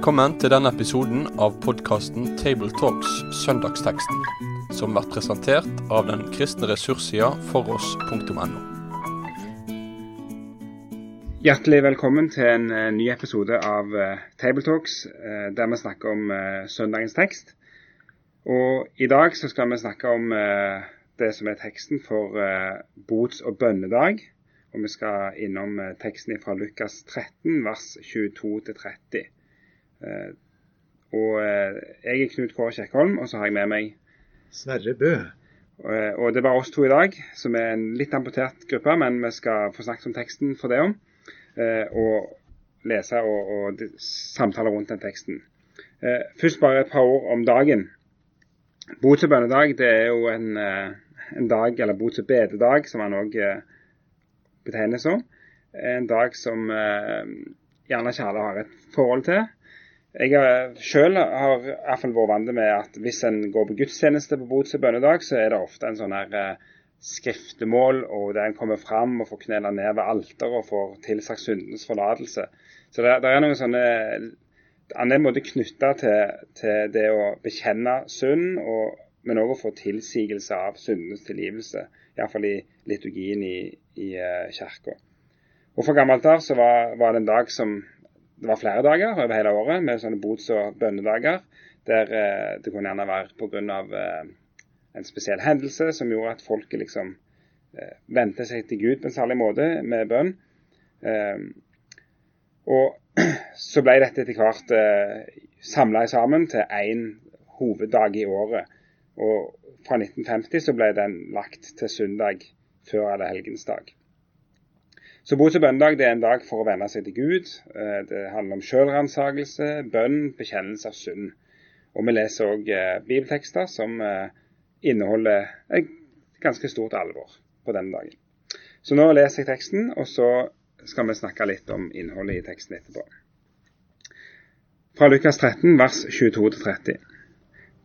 Velkommen til denne episoden av podkasten Tabletalks Søndagsteksten, som blir presentert av den kristne ressurssida foross.no. Hjertelig velkommen til en eh, ny episode av uh, Tabletalks, uh, der vi snakker om søndagens tekst. Og I dag så skal vi snakke om det som er teksten for bots- og bønnedag. Og vi skal innom teksten fra Lukas 13, vers 22-30. Eh, og eh, jeg er Knut Kåre Kjekkholm, og så har jeg med meg Sverre Bø. Eh, og det er bare oss to i dag, som er en litt amputert gruppe, men vi skal få snakket om teksten for det om. Og lese og, og samtale rundt den teksten. Først bare et par ord om dagen. Bots- og bønnedag det er jo en, en dag, eller bots- og bededag, som han òg betegnes som. En dag som gjerne ikke alle har et forhold til. Jeg sjøl har i hvert fall vært vant med at hvis en går på gudstjeneste på bots- bønnedag, så er det ofte en sånn her eh, skriftemål, og der en kommer fram og får knele ned ved alteret og får tilsagt syndens forlatelse. Så det, det, er noen sånne Han er en måte knytta til, til, det å bekjenne synd, og, men òg å få tilsigelse av syndens tilgivelse. Iallfall i liturgien i, i uh, kirka. Og For gammelt av så var, var det en dag som det var flere dager over hele året med sånne bots- og bønnedager. Der eh, det kunne gjerne være pga. Eh, en spesiell hendelse som gjorde at folket liksom eh, vendte seg til Gud på en særlig måte med bønn. Eh, og så ble dette etter hvert eh, samla sammen til én hoveddag i året. Og fra 1950 så ble den lagt til søndag før allehelgensdag. Så bots- og bønnedag er en dag for å venne seg til Gud. Eh, det handler om sjølransakelse, bønn, bekjennelse av synd. Og vi leser òg eh, bibeltekster som eh, inneholder et ganske stort alvor på denne dagen. Så nå leser jeg teksten, og så skal vi snakke litt om innholdet i teksten etterpå. Fra Lukas 13, vers 22-30.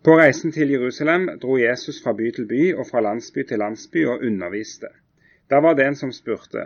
På reisen til Jerusalem dro Jesus fra by til by og fra landsby til landsby og underviste. Da var det en som spurte,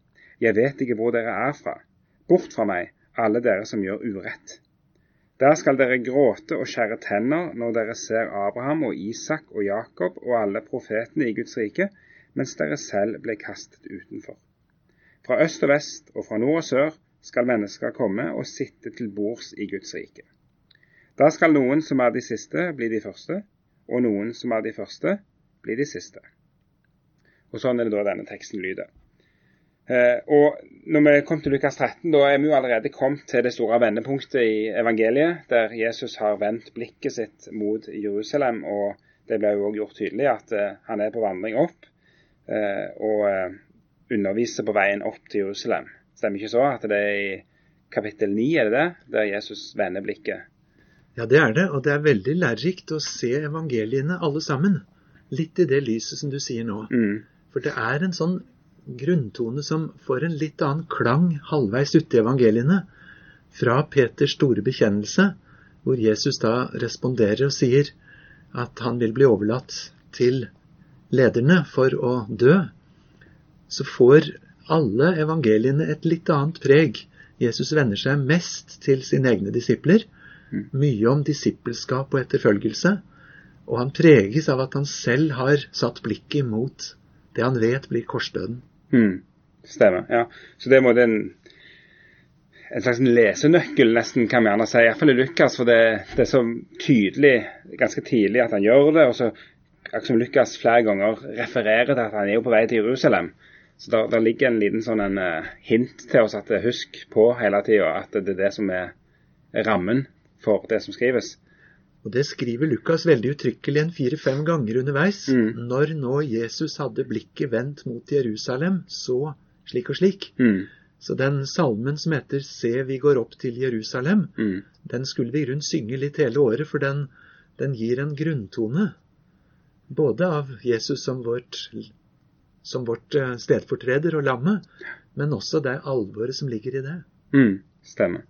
jeg vet ikke hvor dere er fra. Bort fra meg, alle dere som gjør urett. Der skal dere gråte og skjære tenner når dere ser Abraham og Isak og Jakob og alle profetene i Guds rike, mens dere selv ble kastet utenfor. Fra øst og vest og fra nord og sør skal mennesker komme og sitte til bords i Guds rike. Da skal noen som er de siste, bli de første, og noen som er de første, bli de siste. Og Sånn er det da denne teksten lyder. Eh, og når vi kom til Lukas 13, da er vi jo allerede kommet til det store vendepunktet i evangeliet, der Jesus har vendt blikket sitt mot Jerusalem. og Det ble jo også gjort tydelig at uh, han er på vandring opp uh, og underviser på veien opp til Jerusalem. Stemmer ikke så at det er i kapittel 9 er det det, der Jesus vender blikket? Ja, det er det. Og det er veldig lærerikt å se evangeliene alle sammen. Litt i det lyset som du sier nå. Mm. For det er en sånn grunntone som får en litt annen klang halvveis ute i evangeliene. Fra Peters store bekjennelse, hvor Jesus da responderer og sier at han vil bli overlatt til lederne for å dø, så får alle evangeliene et litt annet preg. Jesus vender seg mest til sine egne disipler. Mye om disippelskap og etterfølgelse. Og han preges av at han selv har satt blikket mot det han vet blir korsdøden. Mm, stemmer. ja. Så det er en, en slags lesenøkkel, nesten, kan vi gjerne si. Iallfall i Lukas, for det, det, er så tydelig ganske tidlig at han gjør det. Og så som Lukas flere ganger refererer til at han er jo på vei til Jerusalem. Så der, ligger en liten sånn en, uh, hint til oss at husk på hele tida at det er det som er rammen for det som skrives. Og Det skriver Lukas veldig uttrykkelig en fire-fem ganger underveis. Mm. Når nå Jesus hadde blikket vendt mot Jerusalem, så slik og slik, mm. Så den salmen som heter 'Se, vi går opp til Jerusalem', Mm. den skulle vi i grunnen synge litt hele året, for den, den gir en grunntone. Både av Jesus som vårt, som vårt eh, stedfortreder og lammet, men også det alvoret som ligger i det. Mm. Stemmer.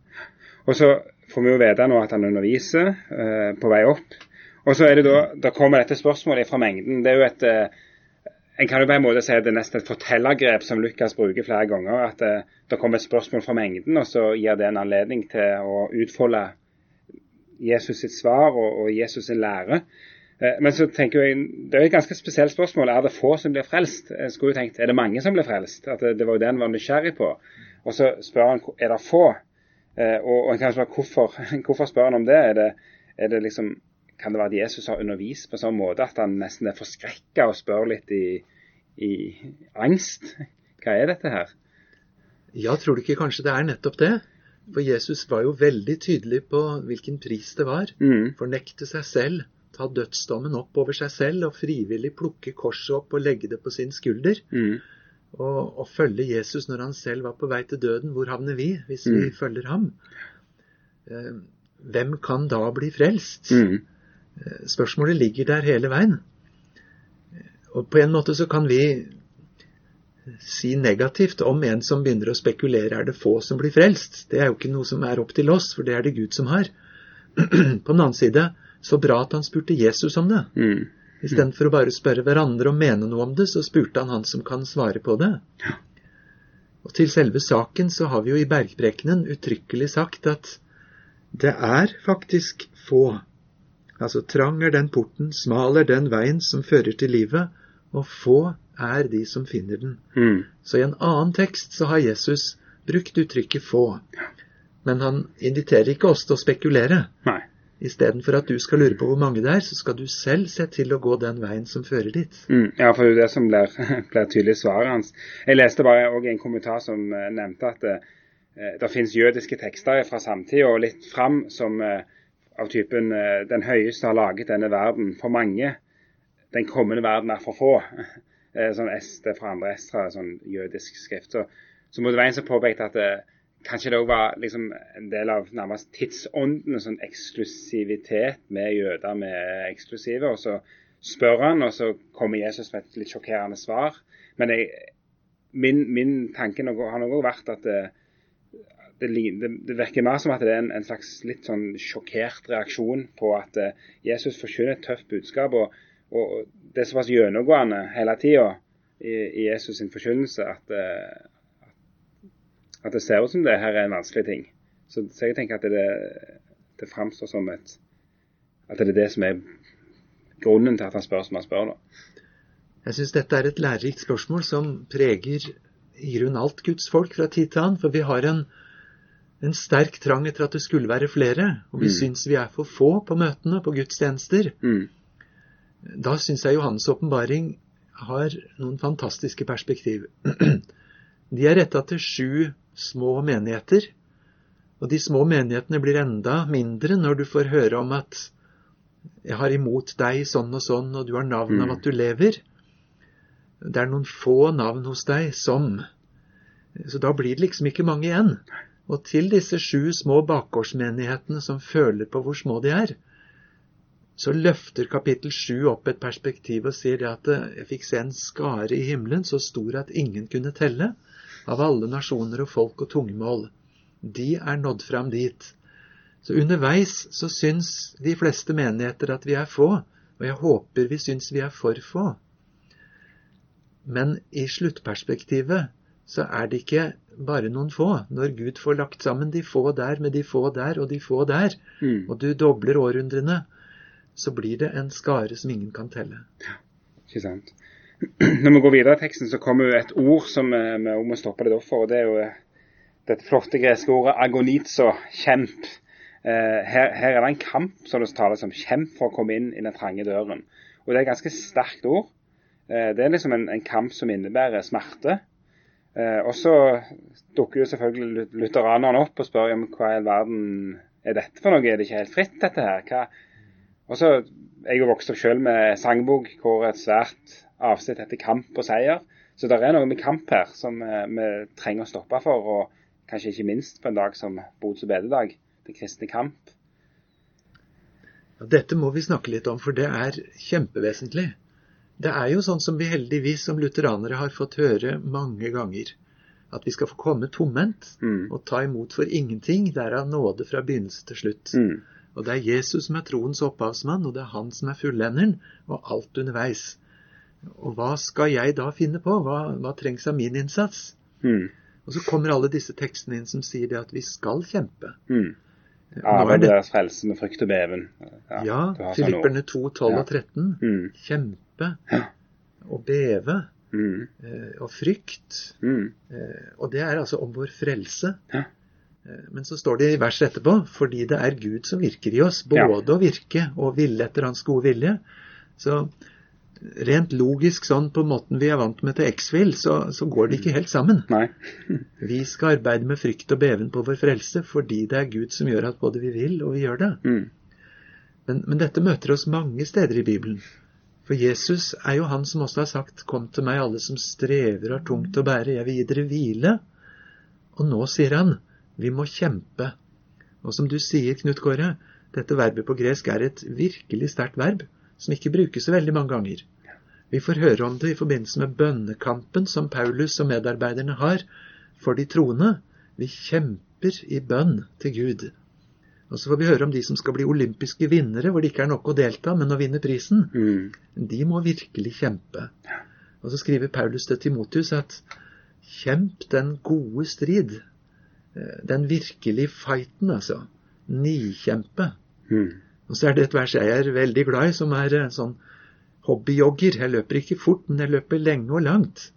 Og så får vi jo vite nå at han underviser eh, på vei opp. Og så er det da, da kommer dette spørsmålet fra mengden. Det er jo et eh, En kan jo på en måte si at det er nesten et fortellergrep som Lukas bruker flere ganger. At eh, det kommer et spørsmål fra mengden, og så gir det en anledning til å utfolde Jesus sitt svar og, og Jesus sin lære. Eh, men så tenker jeg, det er jo et ganske spesielt spørsmål. Er det få som blir frelst? Jeg skulle jo tenkt, Er det mange som blir frelst? At det, det var jo det en var nysgjerrig på. Og så spør han er det få. Eh, og, og spørre, hvorfor, hvorfor spør han om det? Er det, er det liksom, kan det være at Jesus har undervist på en sånn måte at han nesten er forskrekka og spør litt i, i angst? Hva er dette her? Ja, tror du ikke kanskje det er nettopp det? For Jesus var jo veldig tydelig på hvilken pris det var. Mm, Fornekte seg selv, ta dødsdommen opp over seg selv og frivillig plukke korset opp og legge det på sin skulder. mm, Og, og følge Jesus når han selv var på vei til døden. Hvor havner vi hvis Mm. vi følger ham? Eh, hvem kan da bli frelst? mm, Eh, Spørsmålet ligger der hele veien. Eh, Og på en måte så kan vi si negativt om en som begynner å spekulere er det få som blir frelst. Det er jo ikke noe som er opp til oss, for det er det Gud som har. På den annen side, så bra at han spurte Jesus om det. mm, Istedenfor å bare spørre hverandre og mene noe om det, så spurte han han som kan svare på det. Og til selve saken så har vi jo i bergprekenen uttrykkelig sagt at det er faktisk få. Altså trang er den porten, smal er den veien som fører til livet, og få er de som finner den. mm, Så i en annen tekst så har Jesus brukt uttrykket få. Men han inviterer ikke oss til å spekulere. Nei. Istedenfor at du skal lure på hvor mange det er, så skal du selv se til å gå den veien som fører dit. Mm, ja, for det er jo det som blir, blir tydelig svaret hans. Jeg leste bare også en kommentar som eh, nevnte at eh, det finnes jødiske tekster fra samtida og litt fram som eh, av typen eh, 'Den høyeste har laget denne verden for mange'. 'Den kommende verden er for få'. Eh, sånn S, det er fra andre Estra, sånn jødisk skrift. Så, så må det være en som påpekte at eh, kanskje det òg var liksom en del av nærmest tidsånden, sånn eksklusivitet med jøder med eksklusive. og så spør han, og så kommer Jesus med et litt sjokkerende svar. Men jeg, min, min tanke har nok også vært at det, det, det, det virker mer som at det er en, en slags litt sånn sjokkert reaksjon på at eh, Jesus forkynner et tøft budskap. Og, og det er såpass gjennomgående hele tida i, i Jesus sin forkynnelse at, eh, at det ser ut som det her er en vanskelig ting. Så, så jeg tenker at det, det framstår som et At det er det som er grunnen til at han spør som han spør. da. Jeg syns dette er et lærerikt spørsmål som preger i grunn alt Guds folk fra tid til annen. For vi har en, en sterk trang etter at det skulle være flere. Og vi Mm. syns vi er for få på møtene, på gudstjenester. Mm. Da syns jeg Johannes' åpenbaring har noen fantastiske perspektiv. De er retta til sju små menigheter. Og de små menighetene blir enda mindre når du får høre om at jeg har imot deg sånn og sånn, og du har navn av Mm. at du lever. Det er noen få navn hos deg som Så da blir det liksom ikke mange igjen. Og til disse sju små bakgårdsmenighetene som føler på hvor små de er, så løfter kapittel 7 opp et perspektiv og sier det at eh, jeg fikk se en skare i himmelen så stor at ingen kunne telle, av alle nasjoner og folk og tungemål. De er nådd fram dit. Så underveis så syns de fleste menigheter at vi er få, og jeg håper vi syns vi er for få. Men i sluttperspektivet så er det ikke bare noen få. Når Gud får lagt sammen de få der med de få der og de få der, Mm. og du dobler århundrene, så blir det en skare som ingen kan telle. Ja, Ikke sant. Når vi går videre i teksten, så kommer jo et ord som eh, vi må stoppe litt opp for. og Det er jo eh, dette flotte greske ordet agonizo, kjemp. Eh, her, her er det en kamp som det tales om. Kjemp for å komme inn i den trange døren. Og det er et ganske sterkt ord. Det er liksom en, en kamp som innebærer smerte. Og så dukker jo selvfølgelig lut- lutheranerne opp og spør om hva i all verden er dette for noe? Er det ikke helt fritt, dette her? Hva? Og så Jeg er vokst opp selv med sangbok hvor et svært avsnitt heter 'Kamp og seier'. Så det er noe med kamp her som eh, vi trenger å stoppe for, og kanskje ikke minst på en dag som bods- og bededag, det kristne kamp. Dette må vi snakke litt om, for det er kjempevesentlig. Det er jo sånn som vi heldigvis som lutheranere har fått høre mange ganger. At vi skal få komme tomhendt Mm. og ta imot for ingenting. Derav er nåde fra begynnelse til slutt. Mm. Og det er Jesus som er troens opphavsmann, og det er han som er fullenderen, og alt underveis. Og hva skal jeg da finne på? Hva, hva trengs av min innsats? Mm. Og så kommer alle disse tekstene inn som sier det at vi skal kjempe. Mm. Arbeid er det, deres frelse med frykt og beven. ja, ja sånn. Filipperne 2, 12 Ja. og 13. Mm. Kjempe Ja. og beve Mm. eh, og frykt. Mm. Eh, og det er altså om vår frelse. Ja. Eh, Men så står det i verset etterpå fordi det er Gud som virker i oss, både å virke og ville etter Hans gode vilje. Så rent logisk sånn på måten vi er vant med til X-Fill, så, så går det ikke helt sammen. Nei. Vi skal arbeide med frykt og beven på vår frelse fordi det er Gud som gjør at både vi vil og vi gjør det. Mm. Men, men dette møter oss mange steder i Bibelen. For Jesus er jo han som også har sagt 'Kom til meg, alle som strever og har tungt å bære, jeg vil gi dere hvile'. Og nå sier han 'Vi må kjempe'. Og som du sier, Knut Kåre, dette verbet på gresk er et virkelig sterkt verb, som ikke brukes så veldig mange ganger. Vi får høre om det i forbindelse med bønnekampen som Paulus og medarbeiderne har for de troende. Vi kjemper i bønn til Gud. Og så får vi høre om de som skal bli olympiske vinnere, hvor det ikke er nok å delta, men å vinne prisen. Mm. De må virkelig kjempe. Og så skriver Paulus til Timotius at kjemp den gode strid. Eh, Den virkelige fighten, altså. Nikjempe. Mm. Og så er det et vers jeg er veldig glad i, som er eh, sånn hobbyjogger. Jeg løper ikke fort, men jeg løper lenge og langt.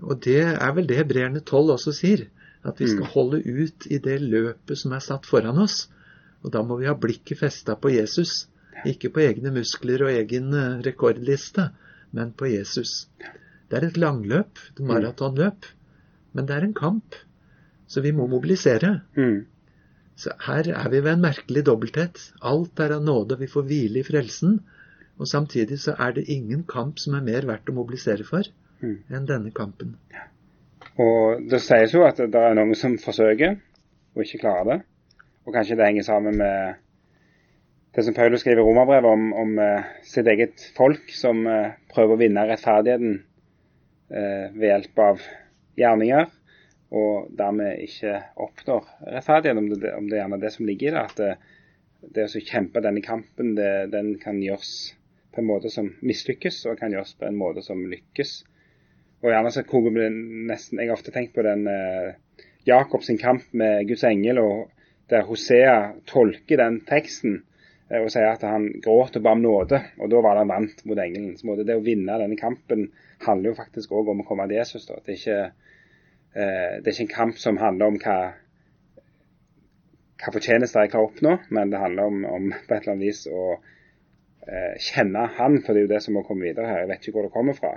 Og det er vel det hebreerne 12 også sier. At vi skal Mm. holde ut i det løpet som er satt foran oss. Og da må vi ha blikket festa på Jesus. Ikke på egne muskler og egen eh, rekordliste, men på Jesus. Det er et langløp, et maratonløp, men det er en kamp. Så vi må mobilisere. Mm. Så her er vi ved en merkelig dobbelthet. Alt er av nåde, vi får hvile i frelsen. Og samtidig så er det ingen kamp som er mer verdt å mobilisere for Mm. enn denne kampen. Og det sies jo at det er noen som forsøker og ikke klarer det. Og kanskje det henger sammen med det som Paulus skriver i Romerbrevet om, om eh, sitt eget folk som eh, prøver å vinne rettferdigheten eh, ved hjelp av gjerninger, og dermed ikke oppnår rettferdighet. Om det, om det er gjerne det som ligger i det. At det, det å kjempe denne kampen, det, den kan gjøres på en måte som mislykkes, og kan gjøres på en måte som lykkes. Og gjerne så koker det nesten Jeg har ofte tenkt på den eh, Jakobs kamp med Guds engel, og der Hosea tolker den teksten eh, og sier at han gråt og ba om nåde, og da var han vant mot engelen. Så måte, det å vinne denne kampen handler jo faktisk òg om å komme til Jesus. Da. Det, er ikke, eh, det er ikke en kamp som handler om hva hva fortjenester jeg klarer å oppnå, men det handler om, om på et eller annet vis å kjenne han, for det er jo det som må komme videre her. Jeg vet ikke hvor det kommer fra.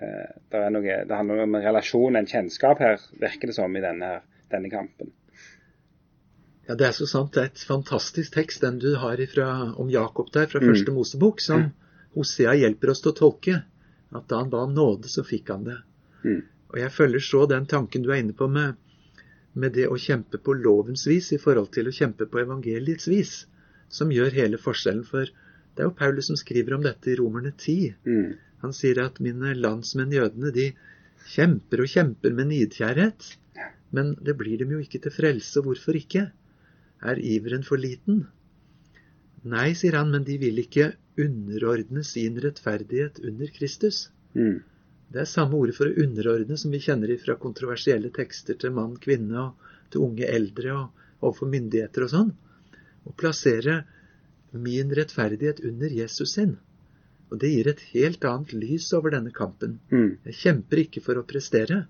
Eh, det, noe, det handler om en relasjon, en kjennskap her, virker det som, i denne, denne kampen. Ja, det er så sant. Det er et fantastisk tekst, den du har ifra, om Jakob der, fra Mm. første Mosebok, som Hosea hjelper oss til å tolke. At da han ba om nåde, så fikk han det. Mm. Og jeg følger så den tanken du er inne på med, med det å kjempe på lovens vis i forhold til å kjempe på evangeliets vis, som gjør hele forskjellen. For det er jo Paulus som skriver om dette i Romerne 10. Mm. Han sier at mine landsmenn jødene, de kjemper og kjemper med nidkjærhet. Men det blir dem jo ikke til frelse. Hvorfor ikke? Er iveren for liten? Nei, sier han, men de vil ikke underordne sin rettferdighet under Kristus. Mm. Det er samme ordet for å underordne som vi kjenner fra kontroversielle tekster til mann, kvinne og til unge eldre og overfor myndigheter og sånn. Å plassere min rettferdighet under Jesus sin. Og det gir et helt annet lys over denne kampen. Mm. Jeg kjemper ikke for å prestere.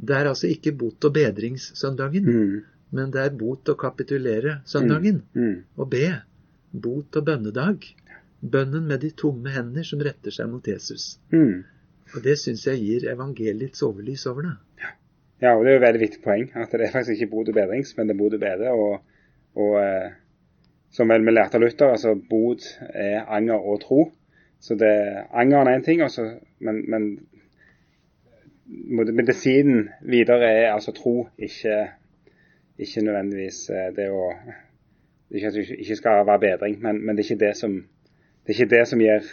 Det er altså ikke bot- og bedringssøndagen, Mm. men det er bot- og kapitulere-søndagen. Mm. Og be. Bot- og bønnedag. Bønnen med de tomme hender som retter seg mot Jesus. Mm. Og det syns jeg gir evangeliets overlys over det. Ja, og det er jo et veldig viktig poeng. At det er faktisk ikke bot og bedrings, men det er bot og bedre. Og, og eh, som vel vi lærte av Luther, altså bod er anger og tro. Så det, angeren er én ting, også, men, men medisinen videre er altså tro, ikke, ikke nødvendigvis eh, det å Ikke at det ikke skal være bedring, men, men det, er ikke det, som, det er ikke det som gjør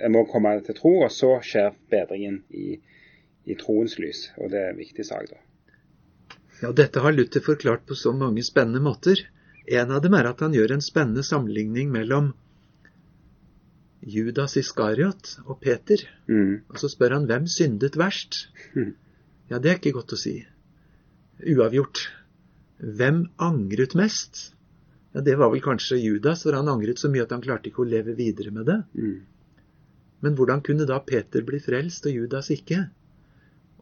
Jeg må komme til tro, og så skjer bedringen i, i troens lys. Og det er en viktig sak, da. Ja, dette har Luther forklart på så mange spennende måter. En av dem er at han gjør en spennende sammenligning mellom Judas Iskariot og Peter. Mm. Og så spør han hvem syndet verst. Mm. Ja, det er ikke godt å si. Uavgjort. Hvem angret mest? Ja, Det var vel kanskje Judas, for han angret så mye at han klarte ikke å leve videre med det. Mm. Men hvordan kunne da Peter bli frelst og Judas ikke?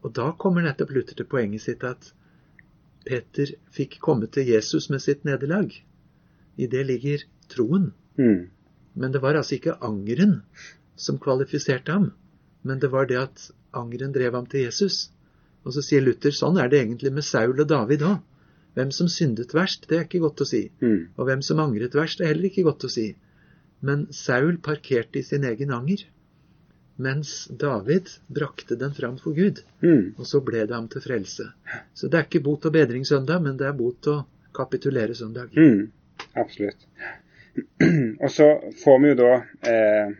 Og da kommer nettopp Luther til poenget sitt at Peter fikk komme til Jesus med sitt nederlag. I det ligger troen. Mm. Men det var altså ikke angeren som kvalifiserte ham, men det var det at angeren drev ham til Jesus. Og så sier Luther sånn er det egentlig med Saul og David òg. Hvem som syndet verst, det er ikke godt å si. Mm. Og hvem som angret verst, er heller ikke godt å si. Men Saul parkerte i sin egen anger, mens David brakte den fram for Gud. Mm. Og så ble det ham til frelse. Så det er ikke bot og bedring søndag, men det er bot og kapitulere søndag. Mm. Absolutt. Og så får vi jo da eh,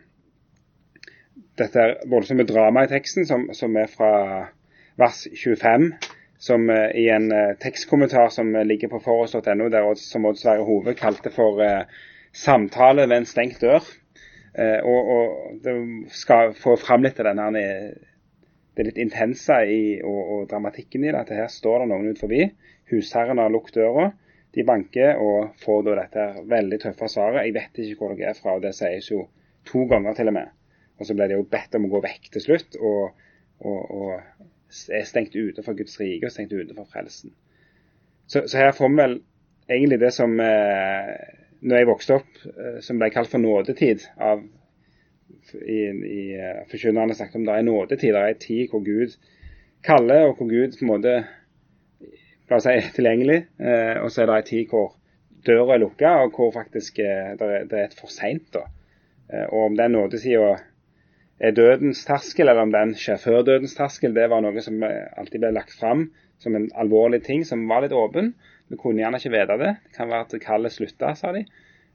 dette voldsomme dramaet i teksten, som, som, er fra vers 25. Som eh, i en eh, tekstkommentar som ligger på foross.no, som Odd Sverre Hove kalte for eh, 'Samtale ved en stengt dør'. Eh, og, og, det skal få fram litt av denne det litt intense i, og, og, dramatikken i det. At her står det noen ut forbi. Husherren har lukket døra. De banker og får da dette veldig tøffe svaret. Jeg vet ikke hvor dere er fra, og det sies jo to ganger til og med. Og så ble de jo bedt om å gå vekk til slutt, og, og, og er stengt ute fra Guds rike og stengt ute fra frelsen. Så, så, her får vi vel egentlig det som eh, når jeg vokste opp, eh, som ble kalt for nådetid av i, i uh, forkynnerne snakket om det er nådetid. Det er en tid hvor Gud kaller, og hvor Gud på en måte la oss si, er tilgjengelig. Eh, og så er det en tid hvor døra er lukka, og hvor faktisk eh, det, er, det, er, for seint. Eh, og om den nådesida er dødens terskel, eller om den skjer før dødens terskel, det var noe som alltid ble lagt fram som en alvorlig ting som var litt åpen. Vi kunne gjerne ikke vite det. Det kan være at kallet slutta, sa de.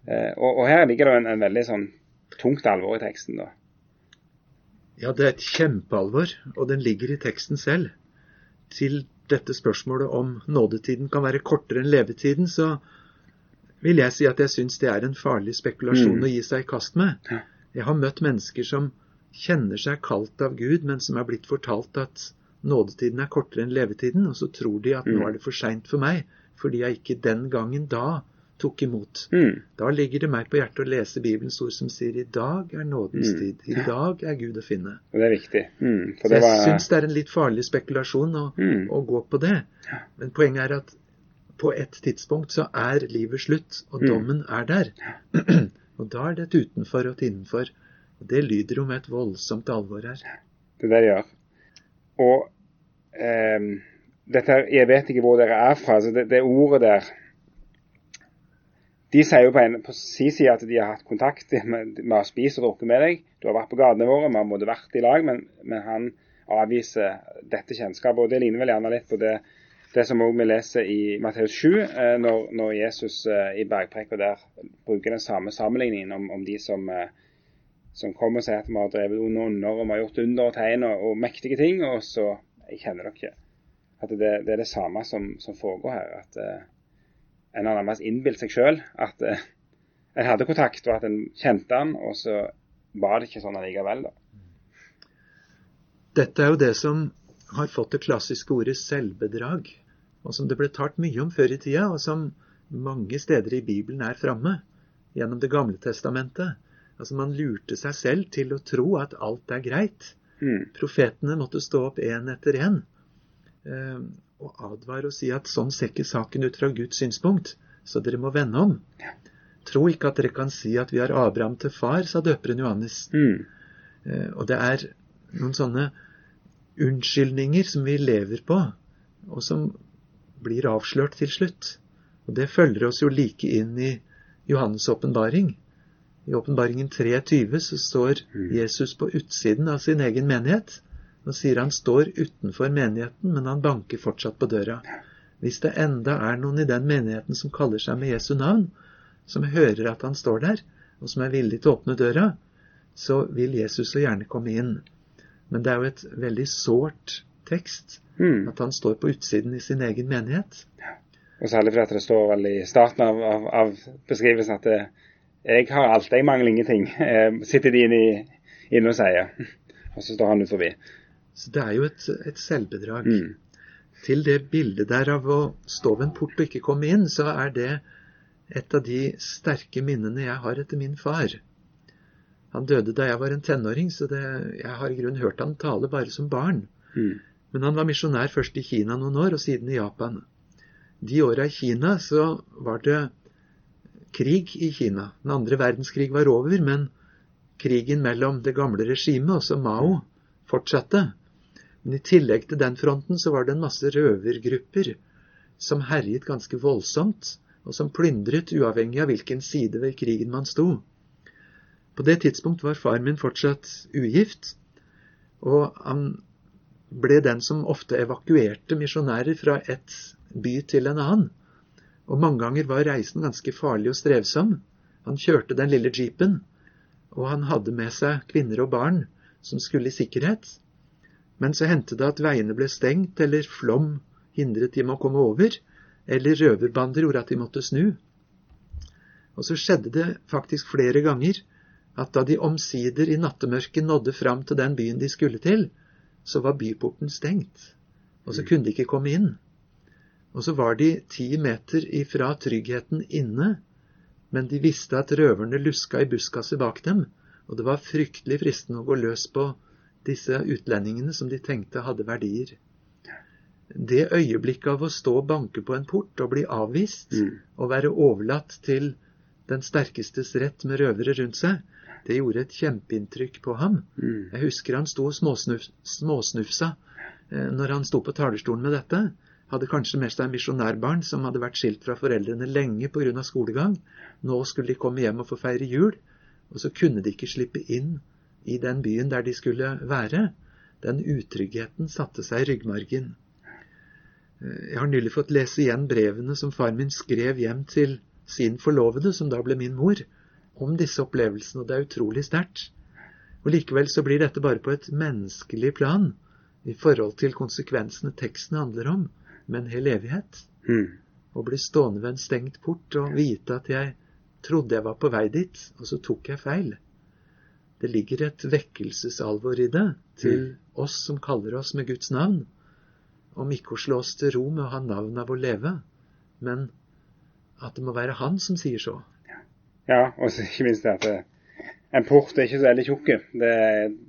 Eh, og, og, her ligger det en, en veldig sånn tungt alvor i teksten. da. Ja, det er et kjempealvor, og den ligger i teksten selv. Til dette spørsmålet om nådetiden kan være kortere enn levetiden, så vil jeg si at jeg syns det er en farlig spekulasjon Mm. å gi seg i kast med. Jeg har møtt mennesker som kjenner seg kalt av Gud, men som er blitt fortalt at nådetiden er kortere enn levetiden, og så tror de at nå Mm. er det for seint for meg, fordi jeg ikke den gangen da tok imot. Mm. Da ligger det meg på hjertet å lese Bibelens ord som sier i dag er nådens Mm. tid. I dag er Gud å finne. Og det er viktig. Mm. Så jeg var syns det er en litt farlig spekulasjon å, Mm. å gå på det. Men poenget er at på et tidspunkt så er livet slutt, og Mm. dommen er der. og da er det et utenfor og et innenfor. Og det lyder jo med et voldsomt alvor her. Det der gjør. Og eh, dette Jeg vet ikke hvor dere er fra. så det, det ordet der De sier jo på, en, på sin side at de har hatt kontakt med, har å spise og drukke med deg. Du har vært på gatene våre, vi har måttet vært i lag, men, men han avviser dette kjennskapet. og Det ligner vel gjerne litt på det, det som vi leser i Matteus 7, eh, når, når, Jesus eh, i bergprekka der bruker den samme sammenligningen om, om de som, eh, som kommer og sier at vi har drevet under og vi har gjort under og tegn og, og mektige ting, og så kjenner dere. At det, det er det samme som, som foregår her. at eh, en har nærmest innbilt seg sjøl at eh, en hadde kontakt, og at en kjente han, og så var det ikke sånn allikevel. da. Dette er jo det som har fått det klassiske ordet selvbedrag, og som det ble talt mye om før i tida, og som mange steder i Bibelen er framme, gjennom Det gamle testamentet. Altså Man lurte seg selv til å tro at alt er greit. Mm. Profetene måtte stå opp én etter én eh, og advare og si at sånn ser ikke saken ut fra Guds synspunkt, så dere må vende om. Tro ikke at dere kan si at vi har Abraham til far, sa døperen Johannes. Mm. Eh, og det er noen sånne unnskyldninger som vi lever på, og som blir avslørt til slutt. Og det følger oss jo like inn i Johannes' åpenbaring. I åpenbaringen 23 så står Mm. Jesus på utsiden av sin egen menighet Nå sier han står utenfor menigheten, men han banker fortsatt på døra. Hvis det enda er noen i den menigheten som kaller seg med Jesu navn, som hører at han står der, og som er villig til å åpne døra, så vil Jesus så gjerne komme inn. Men det er jo et veldig sårt tekst Mm. at han står på utsiden i sin egen menighet. Og særlig fordi det står vel i starten av, av, av beskrivelsen at det, jeg har alt, jeg mangler ingenting. Eh, sitter de inne, inne og sier. Og så står han ut forbi. Så det er jo et, et selvbedrag. Mm. Til det bildet der av å stå ved en port og ikke komme inn, så er det et av de sterke minnene jeg har etter min far. Han døde da jeg var en tenåring, så det, jeg har i grunnen hørt han tale bare som barn. Mm. Men han var misjonær først i Kina noen år, og siden i Japan. De åra i Kina så var det krig i Kina. Den andre verdenskrig var over, men krigen mellom det gamle regimet, også Mao, fortsatte. Men i tillegg til den fronten så var det en masse røvergrupper som herjet ganske voldsomt, og som plyndret uavhengig av hvilken side ved krigen man sto. På det tidspunkt var far min fortsatt ugift, og han ble den som ofte evakuerte misjonærer fra et by til en annen. Og mange ganger var reisen ganske farlig og strevsom. Han kjørte den lille jeepen, og han hadde med seg kvinner og barn som skulle i sikkerhet. Men så hendte det at veiene ble stengt, eller flom hindret dem å komme over, eller røverbander gjorde at de måtte snu. Og så skjedde det faktisk flere ganger at da de omsider i nattemørket nådde fram til den byen de skulle til, så var byporten stengt, og så kunne de ikke komme inn. Og så var de ti meter ifra tryggheten inne, men de visste at røverne luska i buskaset bak dem, og det var fryktelig fristende å gå løs på disse utlendingene som de tenkte hadde verdier. Det øyeblikket av å stå og banke på en port og bli avvist, Mm. og være overlatt til den sterkestes rett med røvere rundt seg, det gjorde et kjempeinntrykk på ham. Mm. Jeg husker han sto og småsnuf, småsnufsa eh, når han sto på talerstolen med dette. Hadde kanskje med seg misjonærbarn som hadde vært skilt fra foreldrene lenge pga. skolegang. Nå skulle de komme hjem og få feire jul, og så kunne de ikke slippe inn i den byen der de skulle være. Den utryggheten satte seg i ryggmargen. Eh, Jeg har nylig fått lese igjen brevene som far min skrev hjem til sin forlovede, som da ble min mor, om disse opplevelsene, og det er utrolig sterkt. Og Likevel så blir dette bare på et menneskelig plan i forhold til konsekvensene teksten handler om, med en hel evighet. Mm. Å bli stående ved en stengt port og vite at jeg trodde jeg var på vei dit, og så tok jeg feil. Det ligger et vekkelsesalvor i det til oss som kaller oss med Guds navn, om ikke å slå oss til ro med å ha navn av å leve, men at det må være Han som sier så. Ja, og ikke minst det at det, en port er ikke så veldig tjukk.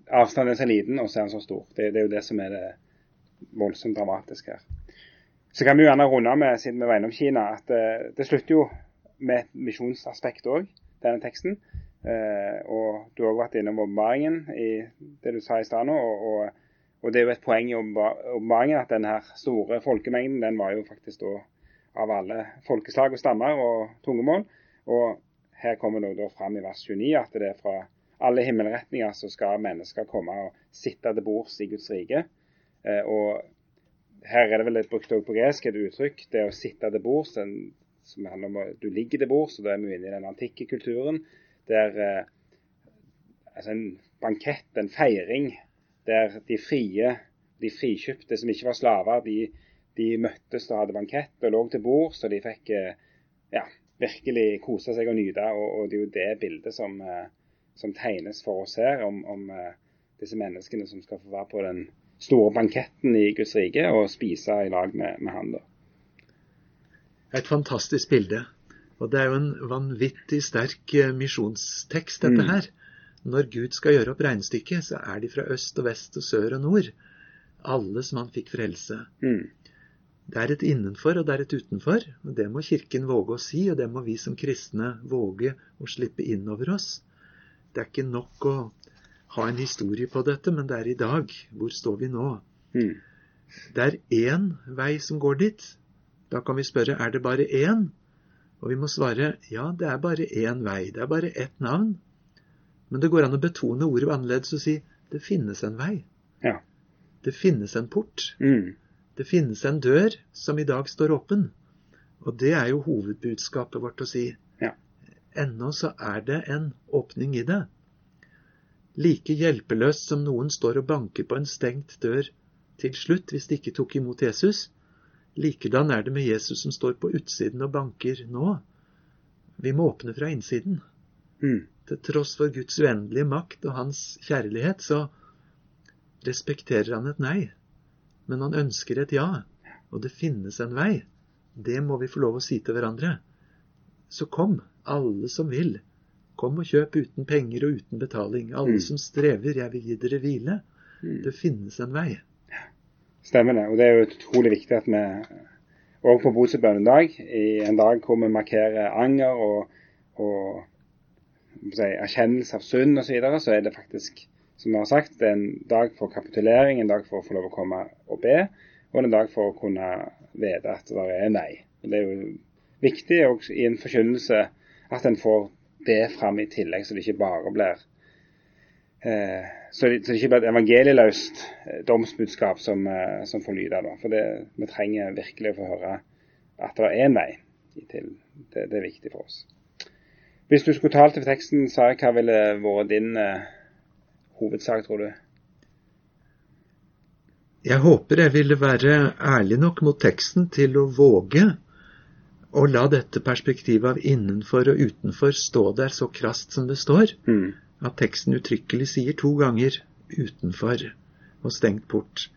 Avstanden er så liten, og så er den så stor. Det, det er jo det som er det voldsomt dramatiske her. Så kan vi jo gjerne runde med, siden vi var innom Kina, at det, det slutter jo med et misjonsaspekt òg, denne teksten. Eh, og du har også vært innom åpenbaringen i det du sa i stad. Og, og, og det er jo et poeng i åpenba- åpenbaringen at den her store folkemengden, den var jo faktisk da av alle folkeslag og stammer og tungemål. Og her kommer det da fram i vers 29 at det er fra alle himmelretninger så skal mennesker komme og sitte til bords i Guds rike. Eh, og her er det vel et brukt på gresk et uttrykk, det å sitte til bords, som handler om at du ligger til bords, og da er vi inne i den antikke kulturen. Der eh, altså en bankett, en feiring, der de frie, de frikjøpte som ikke var slaver, de, de møttes og hadde bankett og lå til bord, så de fikk eh, ja, virkelig kose seg og nyte. Og, og det er jo det bildet som, eh, som tegnes for oss her, om, om disse menneskene som skal få være på den store banketten i Guds rike og spise i lag med, med han. da. Et fantastisk bilde. Og det er jo en vanvittig sterk eh, misjonstekst, dette Mm. her. Når Gud skal gjøre opp regnestykket, så er de fra øst og vest og sør og nord. Alle som han fikk frelse. Mm. Det er et innenfor og det er et utenfor. og Det må Kirken våge å si, og det må vi som kristne våge å slippe inn over oss. Det er ikke nok å ha en historie på dette, men det er i dag. Hvor står vi nå? Mm. Det er én vei som går dit. Da kan vi spørre er det bare én? Og vi må svare ja, det er bare én vei. Det er bare ett navn. Men det går an å betone ordet annerledes og si det finnes en vei. Ja. Det finnes en port. Mm. Det finnes en dør som i dag står åpen. Og det er jo hovedbudskapet vårt å si. Ja. Ennå så er det en åpning i det. Like hjelpeløst som noen står og banker på en stengt dør til slutt hvis de ikke tok imot Jesus, likedan er det med Jesus som står på utsiden og banker nå. Vi må åpne fra innsiden. Mm. Til tross for Guds uendelige makt og hans kjærlighet, så respekterer han et nei. Men han ønsker et ja, og det finnes en vei. Det må vi få lov å si til hverandre. Så kom, alle som vil. Kom og kjøp uten penger og uten betaling. Alle Mm. som strever, jeg vil gi dere hvile. Mm. Det finnes en vei. Stemmer det. Og det er jo utrolig viktig at vi òg på Bodø bønnedag, i en dag hvor vi markerer anger og, og si, erkjennelse av synd osv., så, videre, så er det faktisk, som vi har sagt, det er en dag for kapitulering, en dag for å få lov å komme og be, og en dag for å kunne vite at det er nei. Og Det er jo viktig også i en forkynnelse at en får det fram i tillegg, så det ikke bare blir så, det, så det ikke blir et evangelieløst eh, domsbudskap som, eh, som får lyde. da. For det, vi trenger virkelig å få høre at det er en vei til. Det, det er viktig for oss. Hvis du skulle talt over teksten, Sari, hva ville vært din uh, hovedsak, tror du? Jeg håper jeg ville være ærlig nok mot teksten til å våge å la dette perspektivet av innenfor og utenfor stå der så krast som det står, Mm. At teksten uttrykkelig sier to ganger 'utenfor' og 'stengt port'.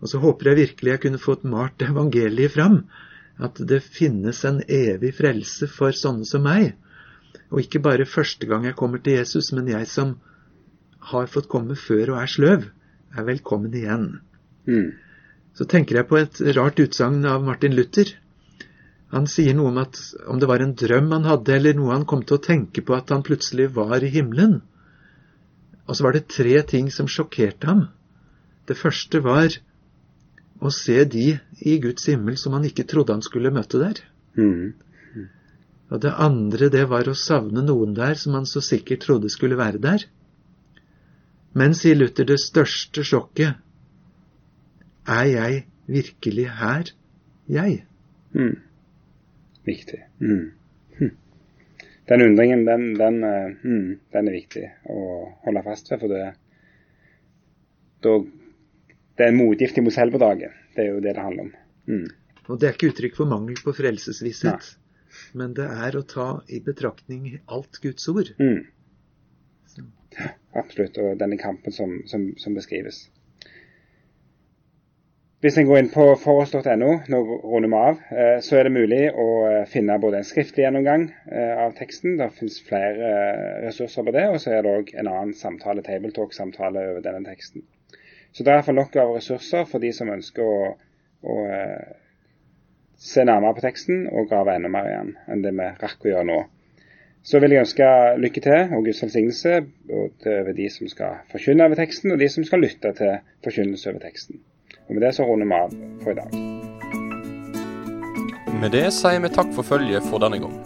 Og så håper jeg virkelig jeg kunne fått malt evangeliet fram, at det finnes en evig frelse for sånne som meg. Og ikke bare første gang jeg kommer til Jesus, men jeg som har fått komme før og er sløv, er velkommen igjen. Mm. Så tenker jeg på et rart utsagn av Martin Luther. Han sier noe om at om det var en drøm han hadde, eller noe han kom til å tenke på at han plutselig var i himmelen. Og så var det tre ting som sjokkerte ham. Det første var å se de i Guds himmel som han ikke trodde han skulle møte der. Mm. Og det andre, det var å savne noen der som han så sikkert trodde skulle være der. Men, sier Luther, det største sjokket er jeg virkelig her, jeg? Mm. Viktig. Mm. Den undringen, den, den, mm, den er viktig å holde fast ved. For det, da, det er en motgift imot selvbedraget. Det er jo det det handler om. Mm. Og det er ikke uttrykk for mangel på frelsesvisshet, men det er å ta i betraktning alt Guds ord. Mm. Absolutt. Og denne kampen som, som, som beskrives. Hvis en går inn på foross.no, nå runder vi av, eh, så er det mulig å eh, finne både en skriftlig gjennomgang eh, av teksten, det finnes flere ressurser på det, og så er det òg en annen samtale, tabletalk-samtale over denne teksten. Så det er iallfall nok av ressurser for de som ønsker å, å se nærmere på teksten og grave enda mer igjen enn det vi rakk å gjøre nå. Så vil jeg ønske lykke til og Guds velsignelse over de som skal forkynne over teksten, og de som skal lytte til forkynnelse over teksten. Og Med det så runder vi av for i dag. Med det sier vi takk for følget for denne gang.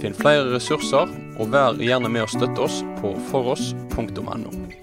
Finn flere ressurser, og vær gjerne med å støtte oss på foross.no.